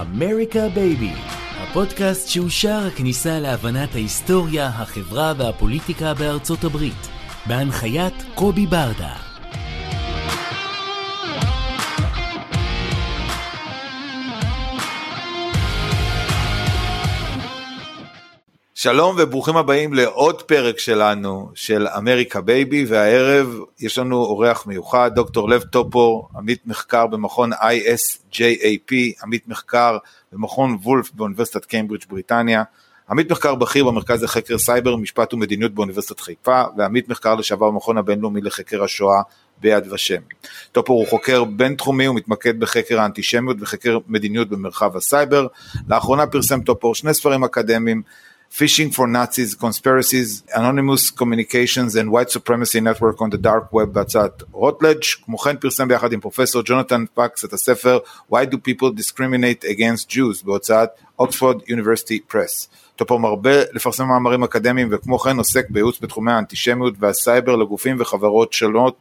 אמריקה בייבי, הפודקאסט שהוא שער הכניסה להבנת ההיסטוריה, החברה והפוליטיקה בארצות הברית, בהנחיית קובי ברדה. שלום וברוכים הבאים לעוד פרק שלנו של אמריקה בייבי והערב יש לנו אורח מיוחד דוקטור לב טופור עמית מחקר במכון ISGAP עמית מחקר במכון וולף באוניברסיטת קיימברידג' בריטניה עמית מחקר בכיר במרכז לחקר סייבר משפט ומדיניות באוניברסיטת חיפה ועמית מחקר לשעבר במכון הבינלאומי לחקר השואה ביד ושם. טופור הוא חוקר בינתחומי ומתמקד בחקר האנטישמיות וחקר מדיניות במרחב הסייבר. לאחרונה פרסם טופור שני ספרים אקדמיים Phishing for Nazis, Conspiracies, Anonymous Communications and White Supremacy Network on the Dark Web בהוצאת Routledge, כמו כן פרסם ביחד עם פרופסור ג'ונתן פוקס את הספר Why Do People Discriminate Against Jews בהוצאת Oxford University Press. טופור מרבה לפרסם מאמרים אקדמיים וכמו כן עוסק בייעוץ בתחומי האנטישמיות והסייבר לגופים וחברות שונות.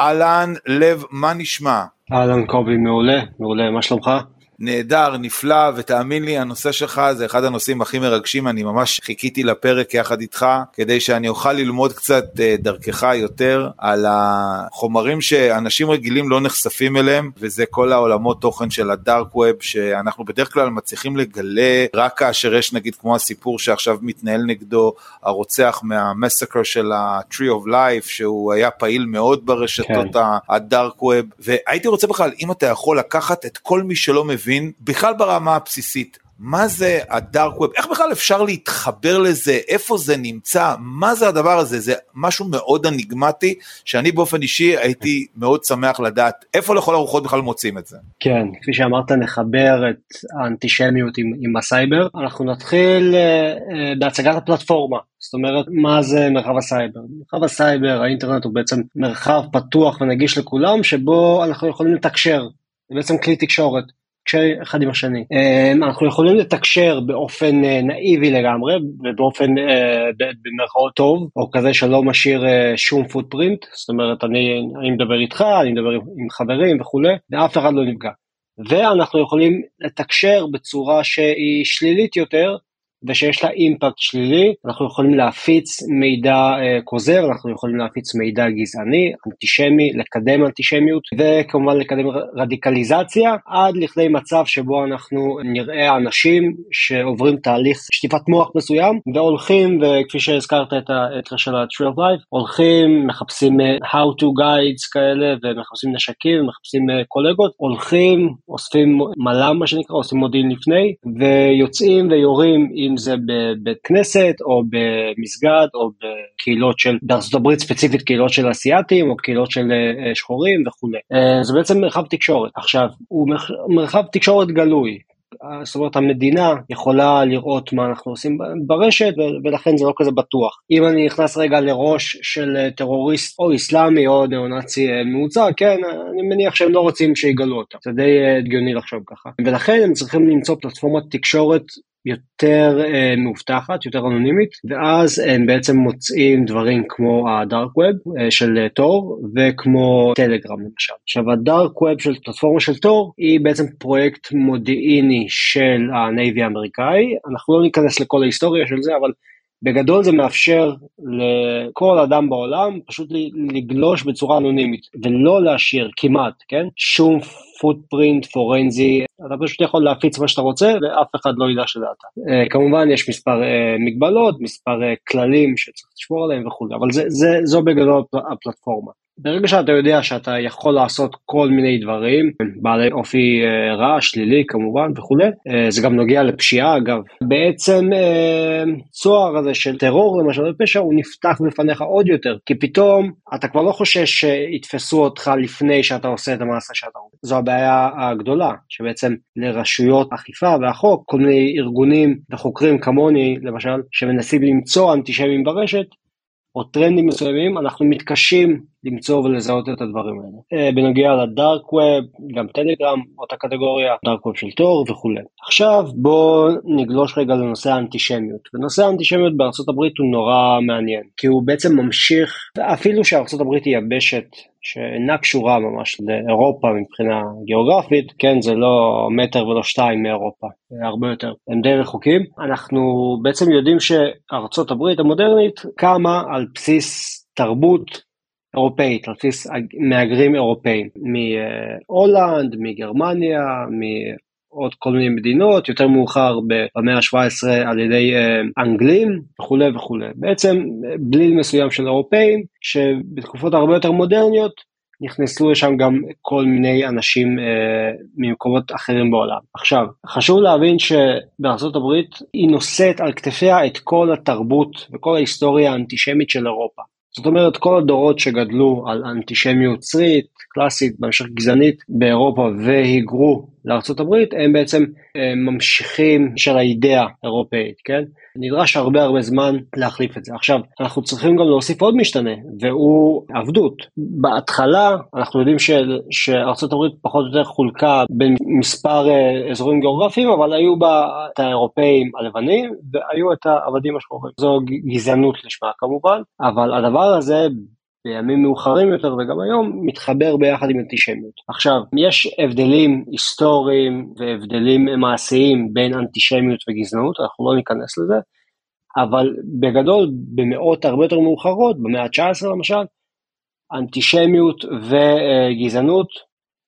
אהלן, לב, מה נשמע? אהלן קובי, מעולה, מעולה, מה שלומך? נהדר, נפלא, ותאמין לי, הנושא שלך זה אחד הנושאים הכי מרגשים, אני ממש חיכיתי לפרק יחד איתך, כדי שאני אוכל ללמוד קצת אה, דרכך יותר על החומרים שאנשים רגילים לא נחשפים אליהם, וזה כל העולמות תוכן של הדארק ווב, שאנחנו בדרך כלל מצליחים לגלה רק כאשר יש נגיד כמו הסיפור שעכשיו מתנהל נגדו הרוצח מהמסקר של ה-Tree of Life, שהוא היה פעיל מאוד ברשתות כן. ה dark web, והייתי רוצה בכלל, אם אתה יכול לקחת את כל מי שלא מבין, מבין בכלל ברמה הבסיסית מה זה ה dark web, איך בכלל אפשר להתחבר לזה, איפה זה נמצא, מה זה הדבר הזה, זה משהו מאוד אניגמטי, שאני באופן אישי הייתי מאוד שמח לדעת איפה לכל הרוחות בכלל מוצאים את זה. כן, כפי שאמרת, נחבר את האנטישמיות עם, עם הסייבר. אנחנו נתחיל uh, בהצגת הפלטפורמה, זאת אומרת, מה זה מרחב הסייבר? מרחב הסייבר, האינטרנט הוא בעצם מרחב פתוח ונגיש לכולם, שבו אנחנו יכולים לתקשר, זה בעצם כלי תקשורת. אחד עם השני. אמ, אנחנו יכולים לתקשר באופן אה, נאיבי לגמרי ובאופן אה, במרכאות טוב או כזה שלא משאיר אה, שום פוטפרינט זאת אומרת אני, אני מדבר איתך אני מדבר עם חברים וכולי ואף אחד לא נפגע. ואנחנו יכולים לתקשר בצורה שהיא שלילית יותר ושיש לה אימפקט שלילי, אנחנו יכולים להפיץ מידע אה, כוזר, אנחנו יכולים להפיץ מידע גזעני, אנטישמי, לקדם אנטישמיות, וכמובן לקדם רדיקליזציה, עד לכדי מצב שבו אנחנו נראה אנשים שעוברים תהליך שטיפת מוח מסוים, והולכים, וכפי שהזכרת את ההקשר של ה-Tree of Life, הולכים, מחפשים אה, how to guides כאלה, ומחפשים נשקים, מחפשים אה, קולגות, הולכים, אוספים מל"ם מה שנקרא, עושים מודיעין לפני, ויוצאים ויורים עם אם זה בבית כנסת או במסגד או בקהילות של, בארצות הברית ספציפית קהילות של אסיאתים או קהילות של אה, שחורים וכולי. אה, זה בעצם מרחב תקשורת. עכשיו, הוא מרחב תקשורת גלוי. זאת אומרת המדינה יכולה לראות מה אנחנו עושים ברשת ולכן זה לא כזה בטוח. אם אני נכנס רגע לראש של טרוריסט או אסלאמי או ניאו-נאצי אה, ממוצע, כן, אני מניח שהם לא רוצים שיגלו אותם. זה די הגיוני לחשוב ככה. ולכן הם צריכים למצוא פלטפורמת תקשורת יותר אה, מאובטחת, יותר אנונימית, ואז הם בעצם מוצאים דברים כמו הדארק ווב אה, של תור וכמו טלגרם למשל. עכשיו הדארק ווב של פלטפורמה של תור היא בעצם פרויקט מודיעיני של הנייבי האמריקאי, אנחנו לא ניכנס לכל ההיסטוריה של זה, אבל בגדול זה מאפשר לכל אדם בעולם פשוט לגלוש בצורה אנונימית ולא להשאיר כמעט, כן? שום פוטפרינט פורנזי, אתה פשוט יכול להפיץ מה שאתה רוצה ואף אחד לא ידע שזה אתה. Uh, כמובן יש מספר uh, מגבלות, מספר uh, כללים שצריך לשמור עליהם וכו', אבל זה, זה, זו בגדול הפלטפורמה. ברגע שאתה יודע שאתה יכול לעשות כל מיני דברים, בעלי אופי אה, רע, שלילי כמובן וכולי, אה, זה גם נוגע לפשיעה אגב, בעצם אה, צוהר הזה של טרור למשל בפשע הוא נפתח בפניך עוד יותר, כי פתאום אתה כבר לא חושש שיתפסו אותך לפני שאתה עושה את המעשה שאתה רוצה. זו הבעיה הגדולה, שבעצם לרשויות אכיפה והחוק, כל מיני ארגונים וחוקרים כמוני למשל, שמנסים למצוא אנטישמים ברשת, או טרנדים מסוימים, אנחנו מתקשים למצוא ולזהות את הדברים האלה. אה, בנוגע לדארק ווב, גם טלגרם, אותה קטגוריה, דארק ווב של תור וכולי. עכשיו בואו נגלוש רגע לנושא האנטישמיות. ונושא האנטישמיות בארצות הברית הוא נורא מעניין, כי הוא בעצם ממשיך, אפילו שארצות הברית היא יבשת שאינה קשורה ממש לאירופה מבחינה גיאוגרפית, כן, זה לא מטר ולא שתיים מאירופה, זה הרבה יותר, הם די רחוקים. אנחנו בעצם יודעים שארצות הברית המודרנית קמה על בסיס תרבות אירופאית, על בסיס מהגרים אירופאים, מהולנד, מגרמניה, מעוד כל מיני מדינות, יותר מאוחר במאה ה-17 על ידי אה, אנגלים וכולי וכולי. בעצם בליל מסוים של אירופאים, שבתקופות הרבה יותר מודרניות נכנסו לשם גם כל מיני אנשים אה, ממקומות אחרים בעולם. עכשיו, חשוב להבין שבארצות הברית היא נושאת על כתפיה את כל התרבות וכל ההיסטוריה האנטישמית של אירופה. זאת אומרת, כל הדורות שגדלו על אנטישמיות צרית, קלאסית, בהמשך גזענית באירופה והיגרו לארה"ב, הם בעצם אה, ממשיכים של האידאה האירופאית, כן? נדרש הרבה הרבה זמן להחליף את זה. עכשיו, אנחנו צריכים גם להוסיף עוד משתנה, והוא עבדות. בהתחלה, אנחנו יודעים ש, שארה"ב פחות או יותר חולקה בין מספר אה, אזורים גיאוגרפיים, אבל היו בה את האירופאים הלבנים, והיו את העבדים השחורים. זו גזענות לשמה כמובן, אבל הדבר הזה בימים מאוחרים יותר וגם היום מתחבר ביחד עם אנטישמיות. עכשיו, יש הבדלים היסטוריים והבדלים מעשיים בין אנטישמיות וגזענות, אנחנו לא ניכנס לזה, אבל בגדול במאות הרבה יותר מאוחרות, במאה ה-19 למשל, אנטישמיות וגזענות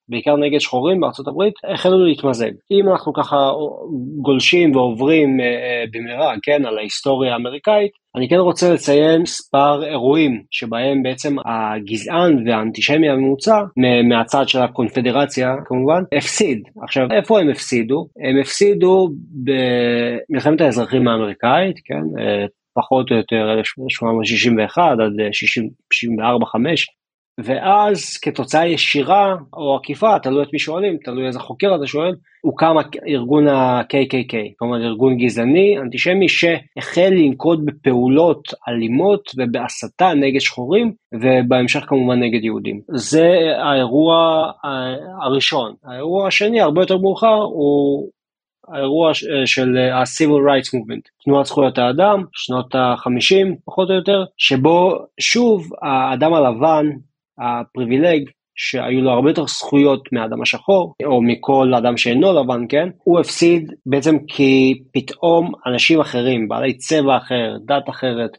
בעיקר נגד שחורים בארצות הברית, החלו להתמזג. אם אנחנו ככה גולשים ועוברים אה, אה, במהרה, כן, על ההיסטוריה האמריקאית, אני כן רוצה לציין מספר אירועים שבהם בעצם הגזען והאנטישמי הממוצע, מהצד של הקונפדרציה כמובן, הפסיד. עכשיו, איפה הם הפסידו? הם הפסידו במלחמת האזרחים האמריקאית, כן, אה, פחות או יותר 1861 עד 64-5, ואז כתוצאה ישירה או עקיפה, תלוי את מי שואלים, תלוי איזה חוקר אתה שואל, הוקם ארגון ה-KKK, כלומר ארגון גזעני, אנטישמי, שהחל לנקוט בפעולות אלימות ובהסתה נגד שחורים, ובהמשך כמובן נגד יהודים. זה האירוע הראשון. האירוע השני, הרבה יותר מאוחר, הוא האירוע של ה-Civil Rights Movement, תנועת זכויות האדם, שנות ה-50 פחות או יותר, שבו שוב האדם הלבן הפריבילג שהיו לו הרבה יותר זכויות מהאדם השחור, או מכל אדם שאינו לבן, כן? הוא הפסיד בעצם כי פתאום אנשים אחרים, בעלי צבע אחר, דת אחרת,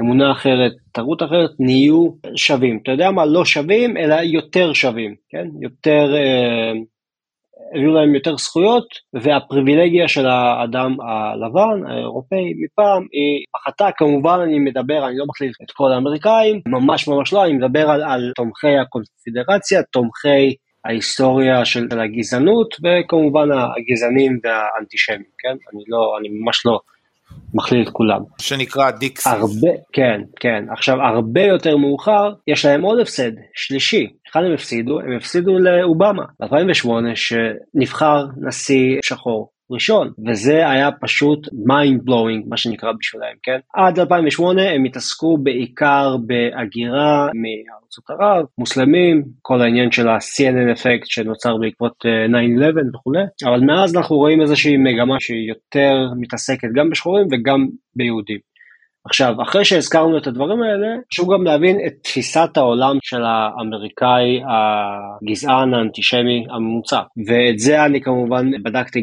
אמונה אחרת, תרבות אחרת, נהיו שווים. אתה יודע מה? לא שווים, אלא יותר שווים, כן? יותר... אה, היו להם יותר זכויות, והפריבילגיה של האדם הלבן, האירופאי, מפעם, היא פחתה, כמובן אני מדבר, אני לא מחליט את כל האמריקאים, ממש ממש לא, אני מדבר על, על תומכי הקונפדרציה, תומכי ההיסטוריה של הגזענות, וכמובן הגזענים והאנטישמים, כן? אני לא, אני ממש לא מכליל את כולם. שנקרא דיקסי. הרבה, כן, כן. עכשיו, הרבה יותר מאוחר, יש להם עוד הפסד, שלישי. אחד הם הפסידו, הם הפסידו לאובמה, ב-2008, שנבחר נשיא שחור. ראשון, וזה היה פשוט mind blowing מה שנקרא בשבילם, כן? עד 2008 הם התעסקו בעיקר בהגירה מארצות ערב, מוסלמים, כל העניין של ה-CNN אפקט שנוצר בעקבות 9-11 אה, וכולי, אבל מאז אנחנו רואים איזושהי מגמה שהיא יותר מתעסקת גם בשחורים וגם ביהודים. עכשיו, אחרי שהזכרנו את הדברים האלה, חשוב גם להבין את תפיסת העולם של האמריקאי הגזען האנטישמי הממוצע. ואת זה אני כמובן בדקתי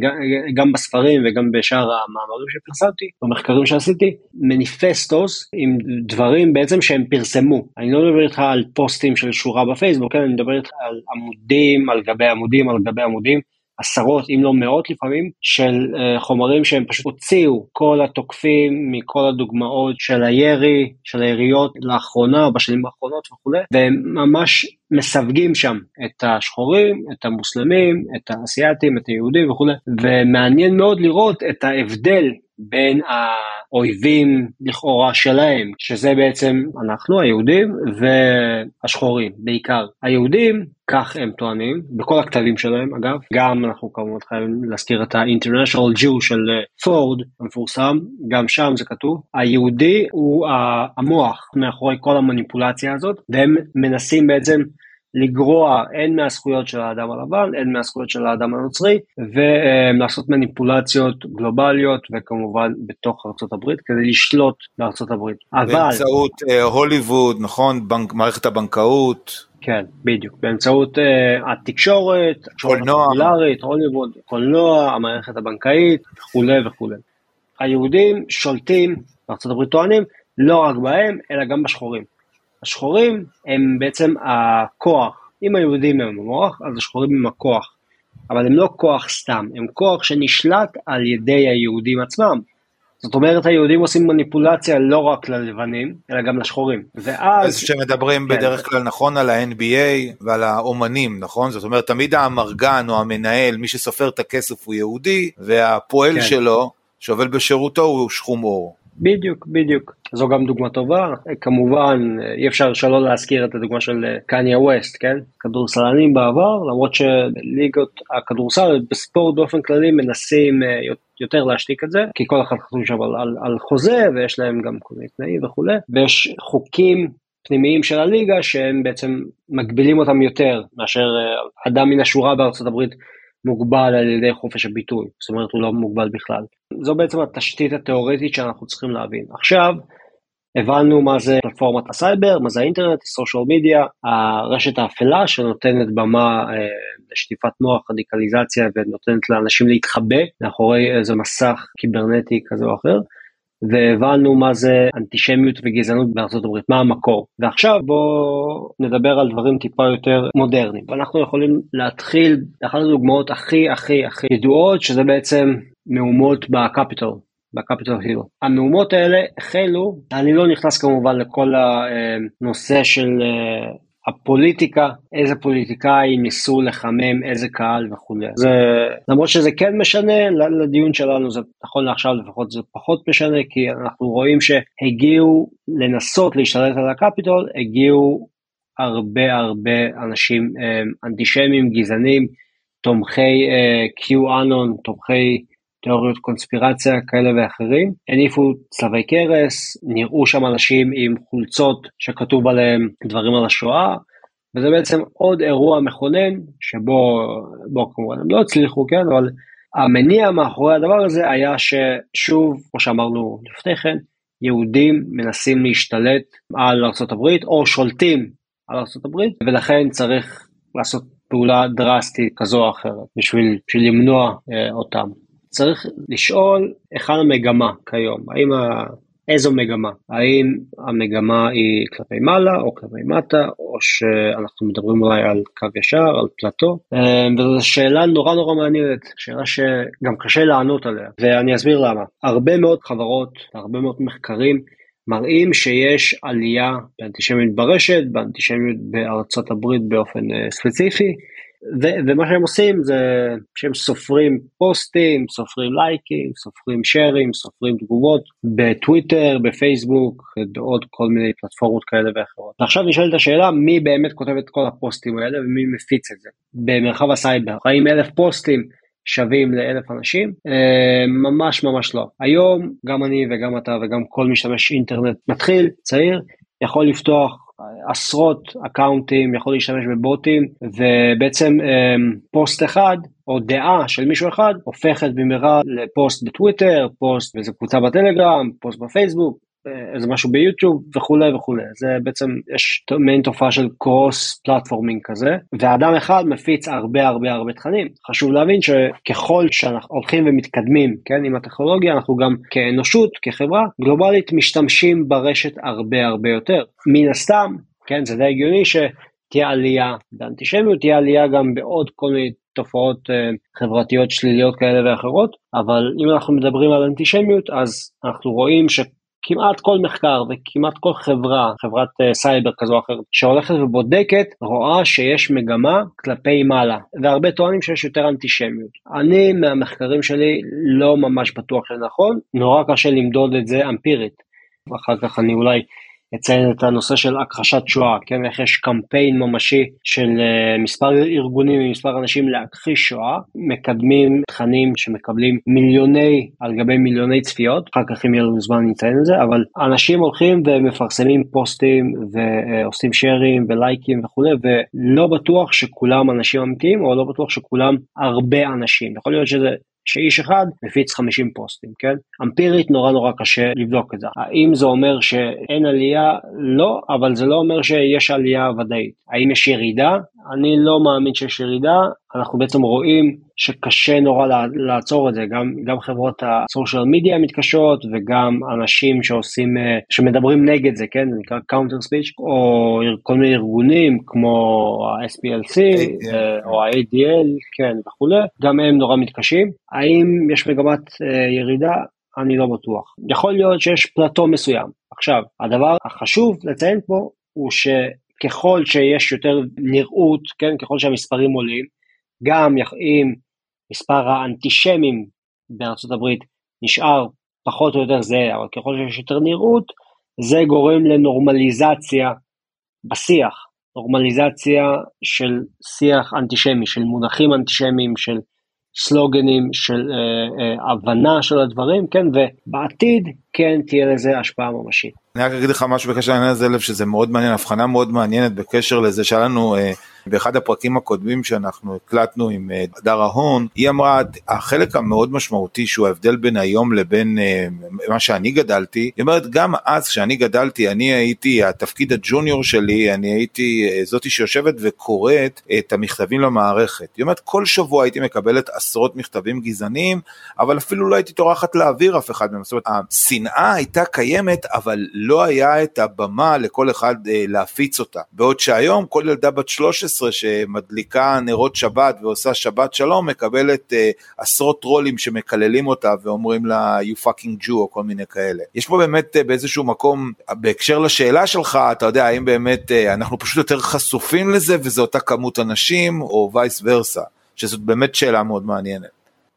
גם, בספרים וגם בשאר המאמרים שפרסמתי, במחקרים שעשיתי, מניפסטוס עם דברים בעצם שהם פרסמו. אני לא מדבר איתך על פוסטים של שורה בפייסבוק, כן? אני מדבר איתך על עמודים על גבי עמודים על גבי עמודים עשרות אם לא מאות לפעמים של uh, חומרים שהם פשוט הוציאו כל התוקפים מכל הדוגמאות של הירי, של היריות לאחרונה או בשנים האחרונות וכולי, והם ממש מסווגים שם את השחורים, את המוסלמים, את האסייתים, את היהודים וכולי, ומעניין מאוד לראות את ההבדל בין האויבים לכאורה שלהם, שזה בעצם אנחנו היהודים והשחורים בעיקר. היהודים, כך הם טוענים, בכל הכתבים שלהם אגב, גם אנחנו כמובן חייבים להזכיר את ה-International Jew של פורד המפורסם, גם שם זה כתוב, היהודי הוא המוח מאחורי כל המניפולציה הזאת, והם מנסים בעצם לגרוע הן מהזכויות של האדם הלבן, הן מהזכויות של האדם הנוצרי, ולעשות מניפולציות גלובליות וכמובן בתוך הברית כדי לשלוט הברית. אבל... באמצעות uh, הוליווד, נכון? בנק, מערכת הבנקאות. כן, בדיוק. באמצעות uh, התקשורת, קולנוע, הפופולרית, הוליווד, קולנוע, המערכת הבנקאית וכולי וכולי. היהודים שולטים, הברית טוענים, לא רק בהם, אלא גם בשחורים. השחורים הם בעצם הכוח, אם היהודים הם המוח, אז השחורים הם הכוח, אבל הם לא כוח סתם, הם כוח שנשלט על ידי היהודים עצמם. זאת אומרת היהודים עושים מניפולציה לא רק ללבנים, אלא גם לשחורים. ואז... אז שמדברים כן. בדרך כלל נכון על ה-NBA ועל האומנים, נכון? זאת אומרת תמיד האמרגן או המנהל, מי שסופר את הכסף הוא יהודי, והפועל כן. שלו, שעובד בשירותו הוא שחום אור. בדיוק, בדיוק. זו גם דוגמה טובה. כמובן, אי אפשר שלא להזכיר את הדוגמה של קניה ווסט, כן? כדורסלנים בעבר, למרות שליגות הכדורסל בספורט באופן כללי מנסים אה, יותר להשתיק את זה, כי כל אחד חתום שם על, על, על חוזה ויש להם גם כל מיני תנאים וכולי, ויש חוקים פנימיים של הליגה שהם בעצם מגבילים אותם יותר מאשר אה, אדם מן השורה בארצות הברית מוגבל על ידי חופש הביטוי, זאת אומרת הוא לא מוגבל בכלל. זו בעצם התשתית התיאורטית שאנחנו צריכים להבין. עכשיו, הבנו מה זה פלטפורמת הסייבר, מה זה האינטרנט, social media, הרשת האפלה שנותנת במה אה, לשטיפת מוח, רדיקליזציה ונותנת לאנשים להתחבא מאחורי איזה מסך קיברנטי כזה או אחר. והבנו מה זה אנטישמיות וגזענות בארצות הברית, מה המקור. ועכשיו בואו נדבר על דברים טיפה יותר מודרניים. ואנחנו יכולים להתחיל, אחת הדוגמאות הכי הכי הכי ידועות, שזה בעצם מהומות בקפיטול, בקפיטול היל. המהומות האלה החלו, אני לא נכנס כמובן לכל הנושא של אה, הפוליטיקה, איזה פוליטיקאים ניסו לחמם איזה קהל וכולי. זה, למרות שזה כן משנה, לדיון שלנו זה נכון לעכשיו לפחות זה פחות משנה, כי אנחנו רואים שהגיעו לנסות להשתלט על הקפיטול, הגיעו הרבה הרבה אנשים אה, אנטישמים, גזענים, תומכי קיו אנון, תומכי תיאוריות קונספירציה כאלה ואחרים, הניפו צלבי קרס, נראו שם אנשים עם חולצות שכתוב עליהם דברים על השואה, וזה בעצם עוד אירוע מכונן שבו, בו כמובן הם לא הצליחו, כן, אבל המניע מאחורי הדבר הזה היה ששוב, כמו שאמרנו לפני כן, יהודים מנסים להשתלט על ארה"ב או שולטים על ארה"ב ולכן צריך לעשות פעולה דרסטית כזו או אחרת בשביל, בשביל למנוע אה, אותם. צריך לשאול היכן המגמה כיום, האם ה... איזו מגמה, האם המגמה היא כלפי מעלה או כלפי מטה, או שאנחנו מדברים אולי על קו ישר, על פלטו, אמ, וזו שאלה נורא נורא מעניינת, שאלה שגם קשה לענות עליה, ואני אסביר למה. הרבה מאוד חברות, הרבה מאוד מחקרים, מראים שיש עלייה באנטישמיות ברשת, באנטישמיות בארצות הברית באופן אה, ספציפי, ו- ומה שהם עושים זה שהם סופרים פוסטים, סופרים לייקים, סופרים שיירים, סופרים תגובות בטוויטר, בפייסבוק, ועוד כל מיני פלטפורמות כאלה ואחרות. ועכשיו נשאלת השאלה מי באמת כותב את כל הפוסטים האלה ומי מפיץ את זה. במרחב הסייבר, האם אלף פוסטים שווים לאלף אנשים? אה, ממש ממש לא. היום גם אני וגם אתה וגם כל משתמש אינטרנט מתחיל, צעיר, יכול לפתוח עשרות אקאונטים, יכול להשתמש בבוטים, ובעצם אמ, פוסט אחד או דעה של מישהו אחד הופכת במהרה לפוסט בטוויטר, פוסט באיזה קבוצה בטלגרם, פוסט בפייסבוק, איזה משהו ביוטיוב וכולי וכולי. זה בעצם, יש מעין תופעה של cross platforming כזה, ואדם אחד מפיץ הרבה הרבה הרבה תכנים. חשוב להבין שככל שאנחנו הולכים ומתקדמים, כן, עם הטכנולוגיה, אנחנו גם כאנושות, כחברה גלובלית, משתמשים ברשת הרבה הרבה יותר. מן הסתם, כן, זה די הגיוני ש... תהיה עלייה באנטישמיות, תהיה עלייה גם בעוד כל מיני תופעות חברתיות שליליות כאלה ואחרות, אבל אם אנחנו מדברים על אנטישמיות, אז אנחנו רואים ש... כמעט כל מחקר וכמעט כל חברה, חברת uh, סייבר כזו או אחרת, שהולכת ובודקת, רואה שיש מגמה כלפי מעלה, והרבה טוענים שיש יותר אנטישמיות. אני מהמחקרים שלי לא ממש בטוח שזה נכון, נורא קשה למדוד את זה אמפירית. אחר כך אני אולי אציין את הנושא של הכחשת שואה, כן, איך יש קמפיין ממשי של uh, מספר ארגונים ומספר אנשים להכחיש שואה, מקדמים תכנים שמקבלים מיליוני על גבי מיליוני צפיות, אחר כך אם יהיה לנו זמן נציין את זה, אבל אנשים הולכים ומפרסמים פוסטים ועושים שיירים ולייקים וכולי, ולא בטוח שכולם אנשים אמיתיים, או לא בטוח שכולם הרבה אנשים, יכול להיות שזה שאיש אחד מפיץ 50 פוסטים, כן? אמפירית נורא נורא קשה לבדוק את זה. האם זה אומר שאין עלייה? לא, אבל זה לא אומר שיש עלייה ודאית. האם יש ירידה? אני לא מאמין שיש ירידה, אנחנו בעצם רואים שקשה נורא לעצור את זה, גם, גם חברות הסושיאל מדיה מתקשות וגם אנשים שעושים, אה, שמדברים נגד זה, כן, זה נקרא counter speech, או כל מיני ארגונים כמו ה-SPLC אה, או ה-ADL, כן, וכולי, גם הם נורא מתקשים. האם יש מגמת אה, ירידה? אני לא בטוח. יכול להיות שיש פלטו מסוים. עכשיו, הדבר החשוב לציין פה הוא ש... ככל שיש יותר נראות, כן, ככל שהמספרים עולים, גם אם מספר האנטישמים בארצות הברית נשאר פחות או יותר זהה, אבל ככל שיש יותר נראות, זה גורם לנורמליזציה בשיח, נורמליזציה של שיח אנטישמי, של מונחים אנטישמיים, של סלוגנים, של אה, אה, הבנה של הדברים, כן, ובעתיד כן תהיה לזה השפעה ממשית. אני רק אגיד לך משהו בקשר לעניין הזה, לב, שזה מאוד מעניין, הבחנה מאוד מעניינת בקשר לזה שהיה לנו אה, באחד הפרקים הקודמים שאנחנו הקלטנו עם אה, דר ההון, היא אמרה, החלק המאוד משמעותי שהוא ההבדל בין היום לבין אה, מה שאני גדלתי, היא אומרת, גם אז כשאני גדלתי, אני הייתי, התפקיד הג'וניור שלי, אני הייתי אה, זאתי שיושבת וקוראת את המכתבים למערכת. היא אומרת, כל שבוע הייתי מקבלת עשרות מכתבים גזעניים, אבל אפילו לא הייתי טורחת להעביר אף אחד מהם. זאת אומרת, השנאה הייתה קיימת, אבל לא היה את הבמה לכל אחד להפיץ אותה. בעוד שהיום כל ילדה בת 13 שמדליקה נרות שבת ועושה שבת שלום מקבלת uh, עשרות טרולים שמקללים אותה ואומרים לה you fucking Jew או כל מיני כאלה. יש פה באמת uh, באיזשהו מקום בהקשר לשאלה שלך אתה יודע האם באמת uh, אנחנו פשוט יותר חשופים לזה וזה אותה כמות אנשים או וייס ורסה שזאת באמת שאלה מאוד מעניינת.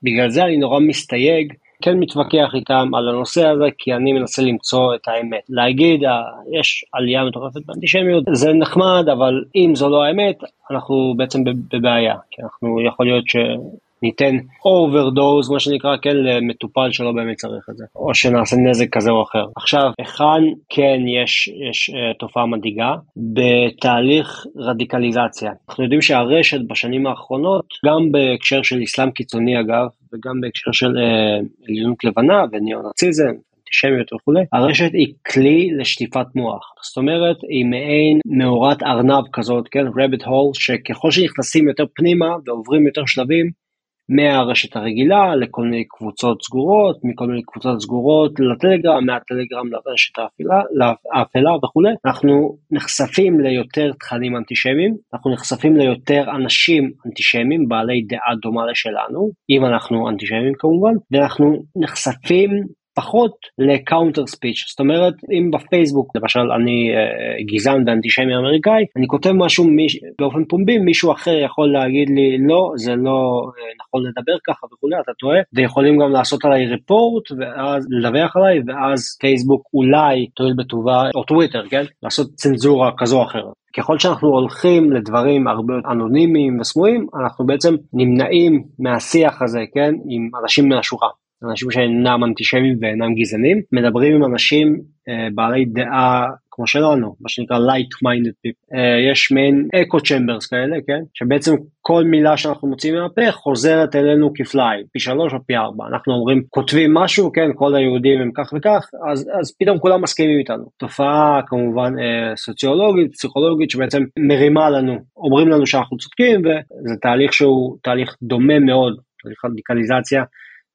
בגלל זה אני נורא מסתייג כן מתווכח איתם על הנושא הזה, כי אני מנסה למצוא את האמת. להגיד, אה, יש עלייה מטורפת באנטישמיות, זה נחמד, אבל אם זו לא האמת, אנחנו בעצם בבעיה, כי אנחנו, יכול להיות ש... ניתן אוברדוז, מה שנקרא, כן, למטופל שלא באמת צריך את זה, או שנעשה נזק כזה או אחר. עכשיו, היכן כן יש, יש אה, תופעה מדאיגה? בתהליך רדיקליזציה. אנחנו יודעים שהרשת בשנים האחרונות, גם בהקשר של אסלאם קיצוני אגב, וגם בהקשר של uh, עליונות לבנה וניאו-נאציזם, אנטישמיות וכולי, הרשת היא כלי לשטיפת מוח. זאת אומרת, היא מעין מאורת ארנב כזאת, כן, רביט הול, שככל שנכנסים יותר פנימה ועוברים יותר שלבים, מהרשת הרגילה לכל מיני קבוצות סגורות, מכל מיני קבוצות סגורות לטלגרם, מהטלגרם לרשת האפלה, וכולי, אנחנו נחשפים ליותר תכנים אנטישמיים, אנחנו נחשפים ליותר אנשים אנטישמיים בעלי דעה דומה לשלנו, אם אנחנו אנטישמיים כמובן, ואנחנו נחשפים פחות ל counter speech, זאת אומרת אם בפייסבוק למשל אני אה, גזען ואנטישמי אמריקאי, אני כותב משהו מיש, באופן פומבי, מישהו אחר יכול להגיד לי לא, זה לא אה, נכון לדבר ככה וכולי, אתה טועה, ויכולים גם לעשות עליי report ואז לדווח עליי, ואז פייסבוק אולי תואיל בטובה, או טוויטר, כן? לעשות צנזורה כזו או אחרת. ככל שאנחנו הולכים לדברים הרבה יותר אנונימיים וסמויים, אנחנו בעצם נמנעים מהשיח הזה, כן, עם אנשים מהשורה. אנשים שאינם אנטישמים ואינם גזענים, מדברים עם אנשים אה, בעלי דעה כמו שלנו, מה שנקרא like-minded people. אה, יש מעין echo chambers כאלה, כן? שבעצם כל מילה שאנחנו מוצאים מהפה חוזרת אלינו כפליים, פי שלוש או פי ארבע. אנחנו אומרים, כותבים משהו, כן, כל היהודים הם כך וכך, אז, אז פתאום כולם מסכימים איתנו. תופעה כמובן אה, סוציולוגית, פסיכולוגית, שבעצם מרימה לנו, אומרים לנו שאנחנו צודקים, וזה תהליך שהוא תהליך דומה מאוד, תהליך רדיקליזציה.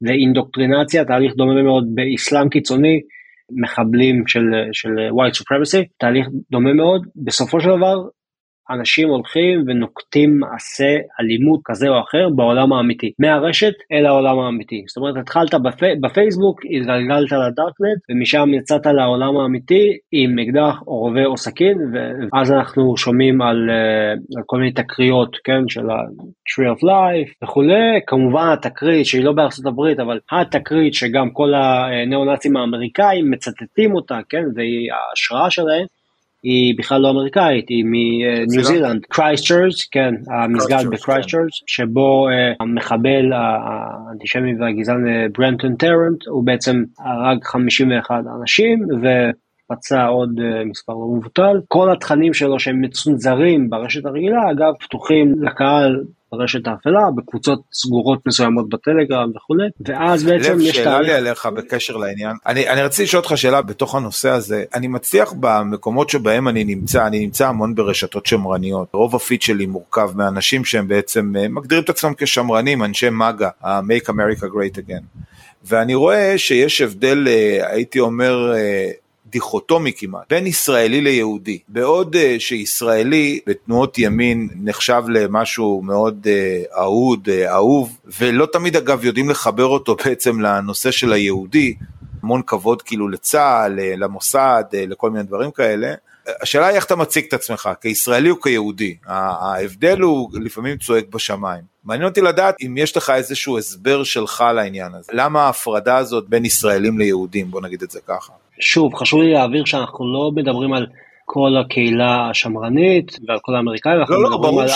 ואינדוקטרינציה, תהליך דומה מאוד באסלאם קיצוני, מחבלים של, של white supremacy, תהליך דומה מאוד, בסופו של דבר אנשים הולכים ונוקטים מעשה אלימות כזה או אחר בעולם האמיתי, מהרשת אל העולם האמיתי. זאת אומרת, התחלת בפי, בפייסבוק, התגלגלת לדארקנט, ומשם יצאת לעולם האמיתי עם אקדח או רובה או סכין, ואז אנחנו שומעים על, אה, על כל מיני תקריות, כן, של ה-Tree of Life וכולי, כמובן התקרית שהיא לא בארצות הברית, אבל התקרית שגם כל הניאו-נאצים האמריקאים מצטטים אותה, כן, והיא ההשראה שלהם. היא בכלל לא אמריקאית, היא מניו זילנד, קרייסט צ'רץ', כן, המסגד בקרייסט צ'רץ', כן. שבו uh, המחבל האנטישמי והגזען אה, ברנטון טרנט, הוא בעצם הרג 51 אנשים ופצע עוד uh, מספר לא מבוטל. כל התכנים שלו שהם מצונזרים ברשת הרגילה, אגב, פתוחים לקהל ברשת האפלה, בקבוצות סגורות מסוימות בטלגרם וכולי, ואז בעצם יש תהליך... שאלה לי עליך בקשר לעניין, אני, אני רציתי לשאול אותך שאלה בתוך הנושא הזה, אני מצליח במקומות שבהם אני נמצא, אני נמצא המון ברשתות שמרניות, רוב הפיד שלי מורכב מאנשים שהם בעצם אה, מגדירים את עצמם כשמרנים, אנשי מגה, ה-Make America Great Again. ואני רואה שיש הבדל, אה, הייתי אומר, אה, דיכוטומי כמעט, בין ישראלי ליהודי. בעוד uh, שישראלי בתנועות ימין נחשב למשהו מאוד uh, אהוד, uh, אהוב, ולא תמיד אגב יודעים לחבר אותו בעצם לנושא של היהודי, המון כבוד כאילו לצה"ל, למוסד, לכל מיני דברים כאלה. השאלה היא איך אתה מציג את עצמך, כישראלי או כיהודי. ההבדל הוא לפעמים צועק בשמיים. מעניין אותי לדעת אם יש לך איזשהו הסבר שלך לעניין הזה. למה ההפרדה הזאת בין ישראלים ליהודים, בוא נגיד את זה ככה. שוב, חשוב לי להעביר שאנחנו לא מדברים על כל הקהילה השמרנית ועל כל האמריקאים, אנחנו לא, לא, מדברים על,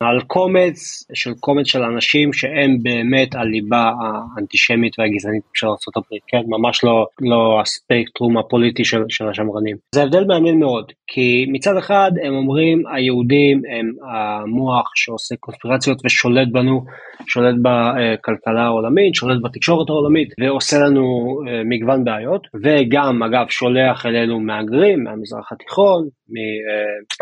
על, על קומץ של קומץ של אנשים שהם באמת הליבה האנטישמית והגזענית של ארה"ב, כן? ממש לא, לא הספקטרום הפוליטי של, של השמרנים. זה הבדל מעניין מאוד, כי מצד אחד הם אומרים היהודים הם המוח שעושה קונספירציות ושולט בנו, שולט בכלכלה העולמית, שולט בתקשורת העולמית ועושה לנו אה, מגוון בעיות, וגם אגב שולח אלינו מהגרים מהמזרח התיכון. הצפון,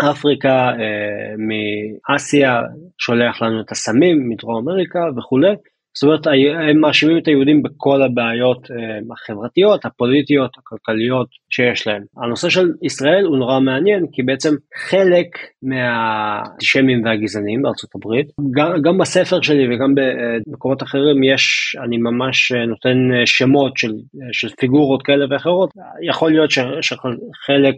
מאפריקה, אה, מאסיה, שולח לנו את הסמים מדרום אמריקה וכולי. זאת אומרת, הם מאשימים את היהודים בכל הבעיות אה, החברתיות, הפוליטיות, הכלכליות שיש להם. הנושא של ישראל הוא נורא מעניין, כי בעצם חלק מהאנטישמים והגזענים בארצות הברית, גם, גם בספר שלי וגם במקומות אחרים יש, אני ממש נותן שמות של, של פיגורות כאלה ואחרות. יכול להיות שחלק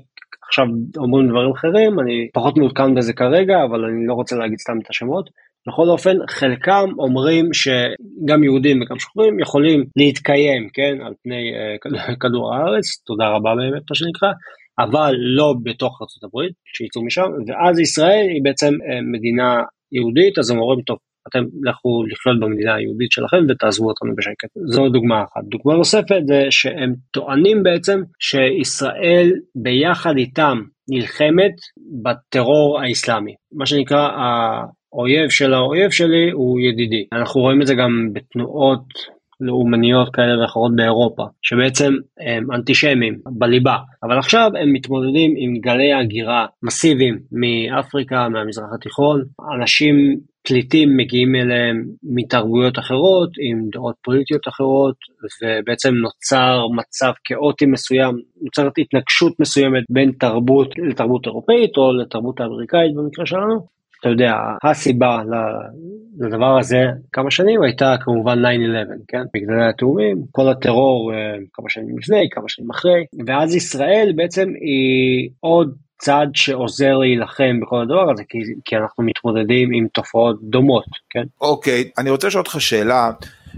עכשיו אומרים דברים אחרים, אני פחות מעודכן בזה כרגע, אבל אני לא רוצה להגיד סתם את השמות. בכל אופן, חלקם אומרים שגם יהודים וגם שחורים יכולים להתקיים, כן, על פני uh, כדור הארץ, תודה רבה באמת, מה שנקרא, אבל לא בתוך ארה"ב, שיצאו משם, ואז ישראל היא בעצם uh, מדינה יהודית, אז הם אומרים, טוב, אתם לכו לחיות במדינה היהודית שלכם ותעזבו אותנו בשקט. זו דוגמה אחת. דוגמה נוספת זה שהם טוענים בעצם שישראל ביחד איתם נלחמת בטרור האסלאמי. מה שנקרא האויב של האויב שלי הוא ידידי. אנחנו רואים את זה גם בתנועות לאומניות כאלה ואחרות באירופה, שבעצם הם אנטישמים בליבה, אבל עכשיו הם מתמודדים עם גלי הגירה מסיביים מאפריקה, מהמזרח התיכון, אנשים פליטים מגיעים אליהם מתרבויות אחרות, עם דעות פוליטיות אחרות, ובעצם נוצר מצב כאוטי מסוים, נוצרת התנגשות מסוימת בין תרבות לתרבות אירופאית או לתרבות האמריקאית במקרה שלנו. אתה יודע, הסיבה לדבר הזה כמה שנים הייתה כמובן 9-11, כן? בגלל התאומים, כל הטרור אה, כמה שנים לפני, כמה שנים אחרי, ואז ישראל בעצם היא עוד צד שעוזר להילחם בכל הדבר הזה, כי, כי אנחנו מתמודדים עם תופעות דומות, כן? אוקיי, okay, אני רוצה לשאול אותך שאלה,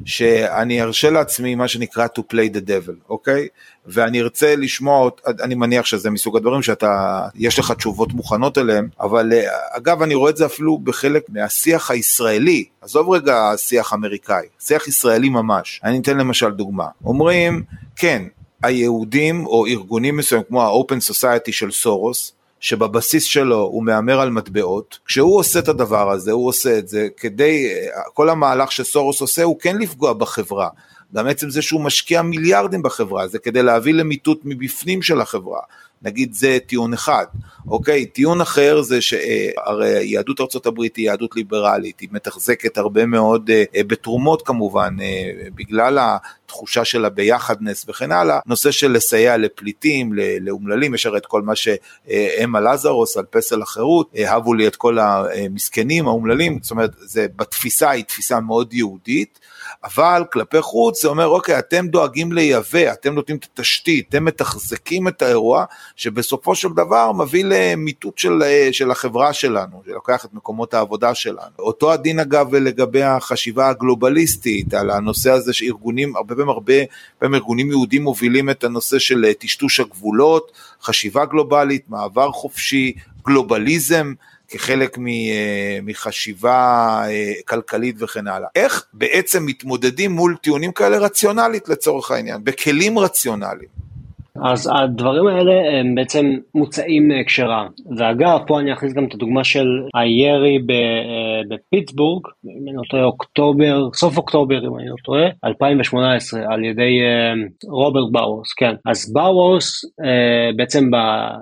שאני ארשה לעצמי מה שנקרא to play the devil, אוקיי? ואני ארצה לשמוע, אני מניח שזה מסוג הדברים שאתה, יש לך תשובות מוכנות אליהם, אבל אה, אגב אני רואה את זה אפילו בחלק מהשיח הישראלי, עזוב רגע שיח אמריקאי, שיח ישראלי ממש. אני אתן למשל דוגמה, אומרים, כן, היהודים או ארגונים מסוימים כמו ה-Open Society של סורוס, שבבסיס שלו הוא מהמר על מטבעות, כשהוא עושה את הדבר הזה, הוא עושה את זה כדי, כל המהלך שסורוס עושה הוא כן לפגוע בחברה. גם עצם זה שהוא משקיע מיליארדים בחברה, זה כדי להביא למיטוט מבפנים של החברה. נגיד זה טיעון אחד, אוקיי? טיעון אחר זה שהרי יהדות ארה"ב היא יהדות ליברלית, היא מתחזקת הרבה מאוד, אה, בתרומות כמובן, אה, בגלל התחושה של הביחדנס וכן הלאה, נושא של לסייע לפליטים, לאומללים, יש הרי את כל מה שאמה לזרוס על פסל החירות, הבו לי את כל המסכנים, האומללים, זאת אומרת, זה בתפיסה היא תפיסה מאוד יהודית. אבל כלפי חוץ זה אומר אוקיי אתם דואגים לייבא, אתם נותנים את התשתית, אתם מתחזקים את האירוע שבסופו של דבר מביא למיטוט של, של החברה שלנו, שלוקח את מקומות העבודה שלנו. אותו הדין אגב לגבי החשיבה הגלובליסטית, על הנושא הזה שארגונים, הרבה פעמים הרבה פעמים ארגונים יהודים מובילים את הנושא של טשטוש הגבולות, חשיבה גלובלית, מעבר חופשי, גלובליזם. כחלק אה, מחשיבה אה, כלכלית וכן הלאה. איך בעצם מתמודדים מול טיעונים כאלה רציונלית לצורך העניין, בכלים רציונליים? אז הדברים האלה הם בעצם מוצאים מהקשרה. ואגב, פה אני אכניס גם את הדוגמה של הירי אה, בפיטסבורג, אם אני לא טועה, אוקטובר, סוף אוקטובר אם אני לא טועה, 2018, על ידי אה, רוברט באוורס, כן. אז באוורס אה, בעצם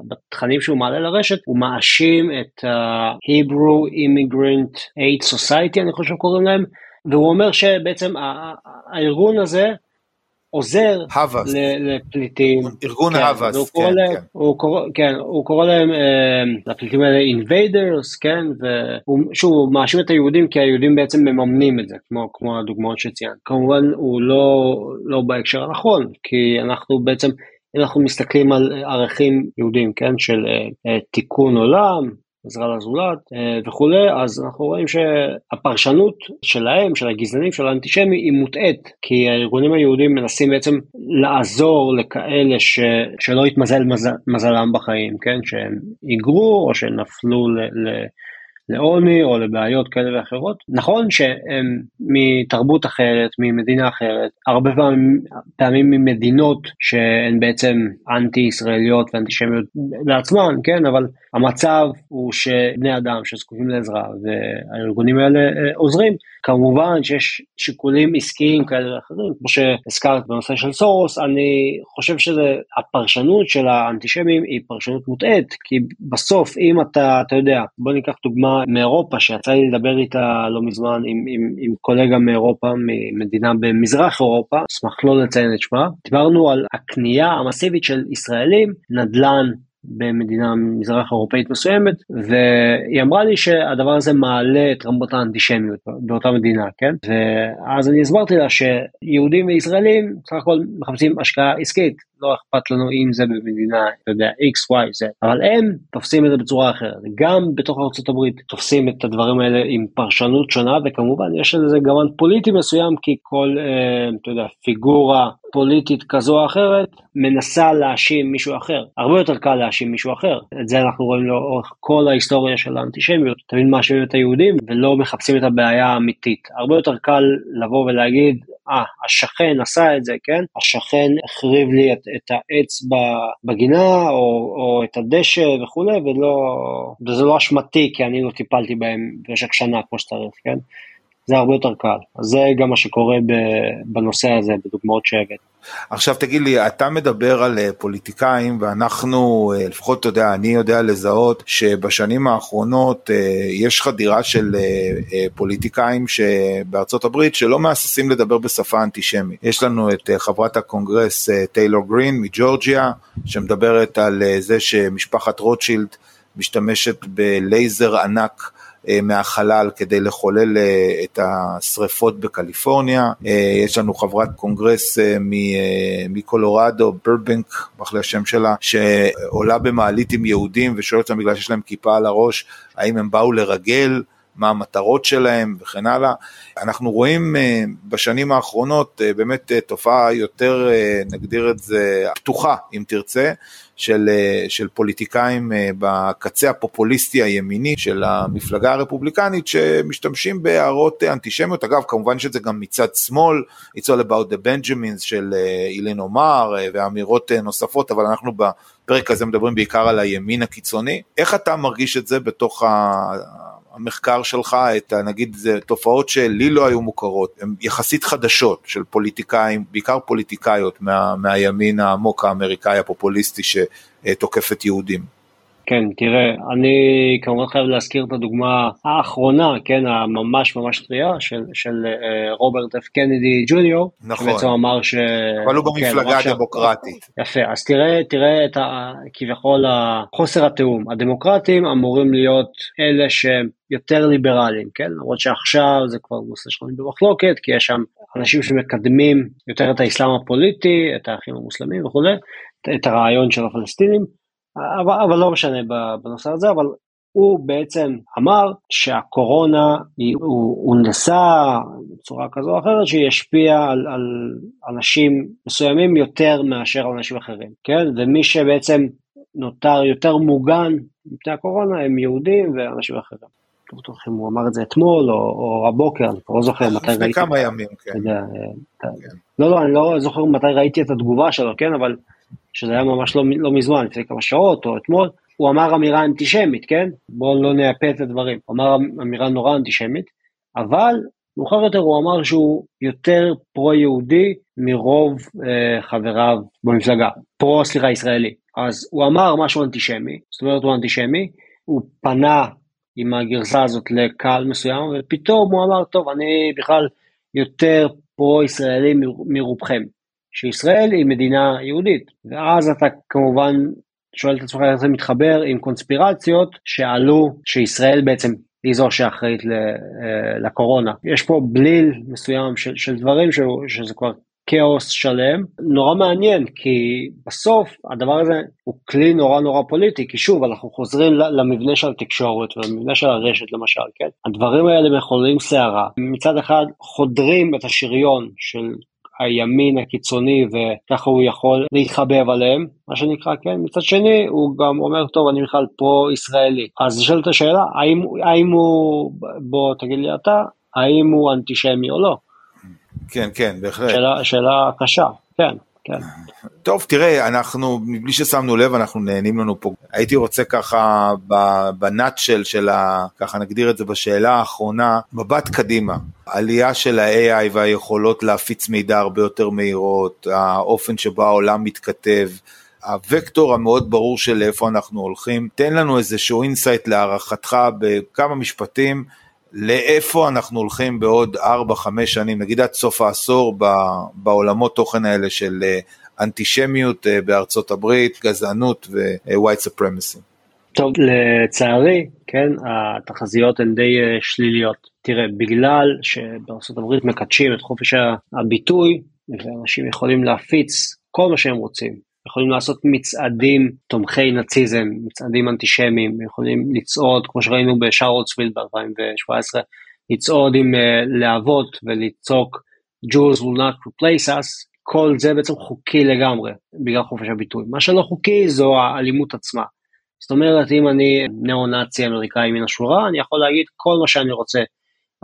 בתכנים שהוא מעלה לרשת, הוא מאשים את ה-Hebrew Immigrant Aid Society, אני חושב שקוראים להם, והוא אומר שבעצם הארגון הזה, עוזר לפליטים. ארגון כן, כן, להם, כן. הוא קורא, כן, הוא קורא להם, אה, לפליטים האלה invaders, כן, ושוב, מאשים את היהודים כי היהודים בעצם מממנים את זה, כמו, כמו הדוגמאות שציינת. כמובן הוא לא, לא בהקשר הנכון, כי אנחנו בעצם, אם אנחנו מסתכלים על ערכים יהודים, כן, של אה, אה, תיקון עולם, עזרה לזולת אה, וכולי, אז אנחנו רואים שהפרשנות שלהם, של הגזענים, של האנטישמי, היא מוטעית, כי הארגונים היהודים מנסים בעצם לעזור לכאלה ש... שלא התמזל מזל... מזלם בחיים, כן? שהם היגרו או שנפלו ל... ל... לעוני או לבעיות כאלה ואחרות. נכון שהם מתרבות אחרת, ממדינה אחרת, הרבה פעמים, פעמים ממדינות שהן בעצם אנטי ישראליות ואנטישמיות לעצמן, כן, אבל המצב הוא שבני אדם שזקוקים לעזרה והארגונים האלה אה, עוזרים. כמובן שיש שיקולים עסקיים כאלה ואחרים, כמו שהזכרת בנושא של סורוס, אני חושב שהפרשנות של האנטישמים היא פרשנות מוטעית, כי בסוף אם אתה, אתה יודע, בוא ניקח דוגמה מאירופה, שיצא לי לדבר איתה לא מזמן עם, עם, עם קולגה מאירופה, ממדינה במזרח אירופה, אשמח לא לציין את שמה, דיברנו על הקנייה המסיבית של ישראלים, נדל"ן במדינה מזרח אירופאית מסוימת, והיא אמרה לי שהדבר הזה מעלה את רמות האנטישמיות באותה מדינה, כן? ואז אני הסברתי לה שיהודים וישראלים סך הכל מחפשים השקעה עסקית, לא אכפת לנו אם זה במדינה, אתה יודע, X, Y, Z, אבל הם תופסים את זה בצורה אחרת. גם בתוך ארה"ב תופסים את הדברים האלה עם פרשנות שונה, וכמובן יש לזה גוון פוליטי מסוים, כי כל, אה, אתה יודע, פיגורה פוליטית כזו או אחרת מנסה להאשים מישהו אחר. הרבה יותר קל להאשים מישהו אחר. את זה אנחנו רואים לאורך כל ההיסטוריה של האנטישמיות. תמיד מאשימים את היהודים ולא מחפשים את הבעיה האמיתית. הרבה יותר קל לבוא ולהגיד, אה, השכן עשה את זה, כן? השכן החריב לי את, את העץ בגינה או, או את הדשא וכולי, ולא, וזה לא אשמתי כי אני לא טיפלתי בהם במשך שנה כמו שצריך, כן? זה הרבה יותר קל. זה גם מה שקורה בנושא הזה, בדוגמאות שהבאת. עכשיו תגיד לי, אתה מדבר על אה, פוליטיקאים ואנחנו, אה, לפחות אתה יודע, אני יודע לזהות שבשנים האחרונות אה, יש חדירה של פוליטיקאים שבארצות הברית שלא מהססים לדבר בשפה אנטישמית. יש לנו את חברת הקונגרס טיילור גרין מג'ורג'יה, שמדברת על זה שמשפחת רוטשילד משתמשת בלייזר ענק מהחלל כדי לחולל אה, את השריפות בקליפורניה. אה, יש לנו חברת קונגרס מקולורדו, ברבנק, אחלה השם שלה, שעולה במעלית עם יהודים ושואלת אותם בגלל שיש להם כיפה על הראש, האם הם באו לרגל. מה המטרות שלהם וכן הלאה. אנחנו רואים בשנים האחרונות באמת תופעה יותר, נגדיר את זה, פתוחה אם תרצה, של, אה, של פוליטיקאים אה, בקצה הפופוליסטי הימיני של המפלגה הרפובליקנית שמשתמשים בהערות אנטישמיות, אגב כמובן שזה גם מצד שמאל, It's all about the Benjamins של אה, אילן עומר ואמירות נוספות, אבל אנחנו בפרק הזה מדברים בעיקר על הימין הקיצוני. איך אתה מרגיש את זה בתוך ה... המחקר שלך את נגיד תופעות שלי לא היו מוכרות, הן יחסית חדשות של פוליטיקאים, בעיקר פוליטיקאיות מה, מהימין העמוק האמריקאי הפופוליסטי שתוקף את יהודים. כן, תראה, אני כמובן חייב להזכיר את הדוגמה האחרונה, כן, הממש ממש טריה, של, של uh, רוברט אף קנדי ג'וניור, נכון. שבעצם אמר ש... אבל הוא במפלגה כן, הדמוקרטית. יפה, אז תראה, תראה את ה... כביכול חוסר התיאום. הדמוקרטים אמורים להיות אלה שהם יותר ליברליים, כן? למרות שעכשיו זה כבר נושא שלנו במחלוקת, כי יש שם אנשים שמקדמים יותר את האסלאם הפוליטי, את האחים המוסלמים וכולי, את הרעיון של הפלסטינים, אבל, אבל לא משנה בנושא הזה, אבל הוא בעצם אמר שהקורונה היא, נסע בצורה כזו או אחרת שהיא השפיעה על, על אנשים מסוימים יותר מאשר על אנשים אחרים, כן? ומי שבעצם נותר יותר מוגן מפני הקורונה הם יהודים ואנשים אחרים. לא בטוח אם הוא אמר את זה אתמול או, או הבוקר, אני כבר לא זוכר מתי ראיתי. לפני כמה ימים, כן. אה, כן. לא, לא, אני לא זוכר מתי ראיתי את התגובה שלו, כן, אבל שזה היה ממש לא, לא מזמן, לפני כמה שעות או אתמול, הוא אמר אמירה אנטישמית, כן? בואו לא נאפה את הדברים. הוא אמר אמירה נורא אנטישמית, אבל מאוחר יותר הוא אמר שהוא יותר פרו-יהודי מרוב אה, חבריו במפלגה, פרו, סליחה, ישראלי. אז הוא אמר משהו אנטישמי, זאת אומרת הוא אנטישמי, הוא פנה עם הגרסה הזאת לקהל מסוים, ופתאום הוא אמר, טוב, אני בכלל יותר פרו-ישראלי מרובכם, שישראל היא מדינה יהודית, ואז אתה כמובן שואל את עצמך איך זה מתחבר עם קונספירציות שעלו, שישראל בעצם היא זו שאחראית אה, לקורונה. יש פה בליל מסוים של, של דברים ש, שזה כבר כאוס שלם, נורא מעניין כי בסוף הדבר הזה הוא כלי נורא נורא פוליטי, כי שוב אנחנו חוזרים למבנה של התקשורת ולמבנה של הרשת למשל, כן? הדברים האלה מחוללים סערה, מצד אחד חודרים את השריון של הימין הקיצוני וככה הוא יכול להתחבב עליהם, מה שנקרא, כן? מצד שני הוא גם אומר, טוב, אני בכלל פרו-ישראלי. אז נשאלת השאלה, האם, האם הוא, בוא תגיד לי אתה, האם הוא אנטישמי או לא? כן, כן, בהחלט. שאלה, שאלה קשה, כן. כן. טוב, תראה, אנחנו, מבלי ששמנו לב, אנחנו נהנים לנו פה. הייתי רוצה ככה, בנאטשל של ה... ככה נגדיר את זה בשאלה האחרונה, מבט קדימה. עלייה של ה-AI והיכולות להפיץ מידע הרבה יותר מהירות, האופן שבו העולם מתכתב. הוקטור המאוד ברור של איפה אנחנו הולכים, תן לנו איזשהו insight להערכתך בכמה משפטים לאיפה אנחנו הולכים בעוד 4-5 שנים, נגיד עד סוף העשור, בעולמות תוכן האלה של אה, אנטישמיות אה, בארצות הברית, גזענות ו-white supremacy. טוב, לצערי, כן, התחזיות הן די אה, שליליות. תראה, בגלל שבארצות הברית מקדשים את חופש הביטוי, ואנשים יכולים להפיץ כל מה שהם רוצים, יכולים לעשות מצעדים תומכי נאציזם, מצעדים אנטישמיים, יכולים לצעוד, כמו שראינו בשרלוטסוויל ב-2017, לצעוד עם uh, להבות ולצעוק Jews will not replace us, כל זה בעצם חוקי לגמרי בגלל חופש הביטוי. מה שלא חוקי זו האלימות עצמה. זאת אומרת, אם אני ניאו-נאצי אמריקאי מן השורה, אני יכול להגיד כל מה שאני רוצה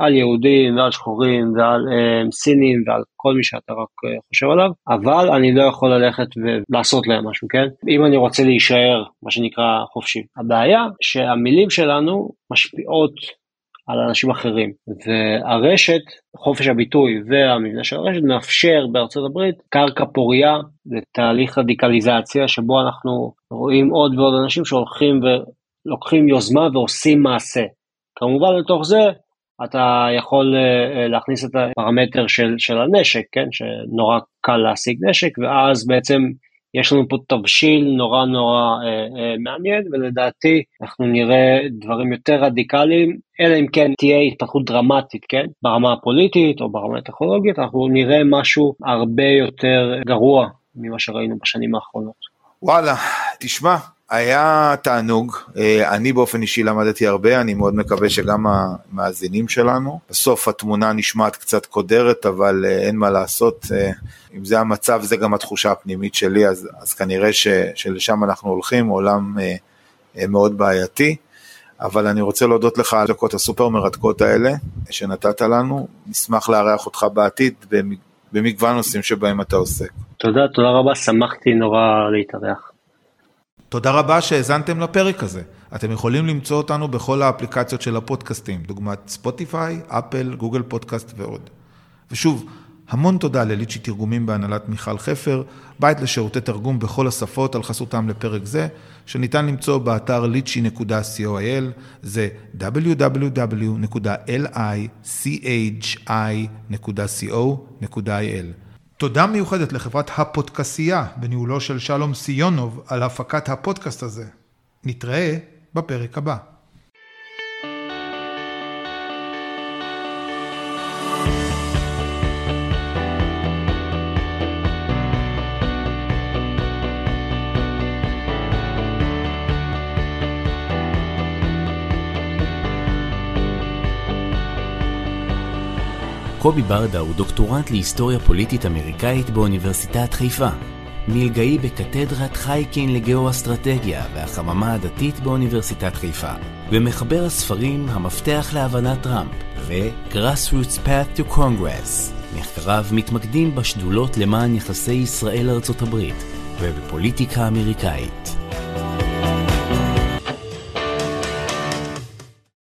על יהודים ועל שחורים ועל אה, סינים ועל כל מי שאתה רק אה, חושב עליו, אבל אני לא יכול ללכת ולעשות להם משהו, כן? אם אני רוצה להישאר, מה שנקרא, חופשי. הבעיה שהמילים שלנו משפיעות על אנשים אחרים, והרשת, חופש הביטוי והמבנה של הרשת מאפשר בארצות הברית קרקע פוריה לתהליך רדיקליזציה שבו אנחנו רואים עוד ועוד אנשים שהולכים ולוקחים יוזמה ועושים מעשה. כמובן לתוך זה אתה יכול אה, אה, להכניס את הפרמטר של, של הנשק, כן, שנורא קל להשיג נשק, ואז בעצם יש לנו פה תבשיל נורא נורא אה, אה, מעניין, ולדעתי אנחנו נראה דברים יותר רדיקליים, אלא אם כן תהיה התפתחות דרמטית, כן, ברמה הפוליטית או ברמה הטכנולוגית, אנחנו נראה משהו הרבה יותר גרוע ממה שראינו בשנים האחרונות. וואלה, תשמע, היה תענוג, אה, אני באופן אישי למדתי הרבה, אני מאוד מקווה שגם המאזינים שלנו. בסוף התמונה נשמעת קצת קודרת, אבל אה, אין מה לעשות, אה, אם זה המצב, זה גם התחושה הפנימית שלי, אז, אז כנראה ש, שלשם אנחנו הולכים, עולם מאוד בעייתי. אבל אני רוצה להודות לך על הדקות הסופר מרתקות האלה שנתת לנו, נשמח לארח אותך בעתיד במגוון נושאים שבהם אתה עוסק. תודה, תודה רבה, שמחתי נורא להתארח. תודה רבה שהאזנתם לפרק הזה. אתם יכולים למצוא אותנו בכל האפליקציות של הפודקאסטים, דוגמת ספוטיפיי, אפל, גוגל פודקאסט ועוד. ושוב, המון תודה לליצ'י תרגומים בהנהלת מיכל חפר, בית לשירותי תרגום בכל השפות על חסותם לפרק זה, שניתן למצוא באתר lichy.coil, זה www.lichi.co.il. תודה מיוחדת לחברת הפודקסייה בניהולו של שלום סיונוב על הפקת הפודקאסט הזה. נתראה בפרק הבא. קובי ברדה הוא דוקטורנט להיסטוריה פוליטית אמריקאית באוניברסיטת חיפה. מלגאי בקתדרת חייקין לגאו-אסטרטגיה והחממה הדתית באוניברסיטת חיפה. ומחבר הספרים המפתח להבנת טראמפ ו-Grassroots Path to Congress. מחקריו מתמקדים בשדולות למען יחסי ישראל-ארצות הברית ובפוליטיקה אמריקאית.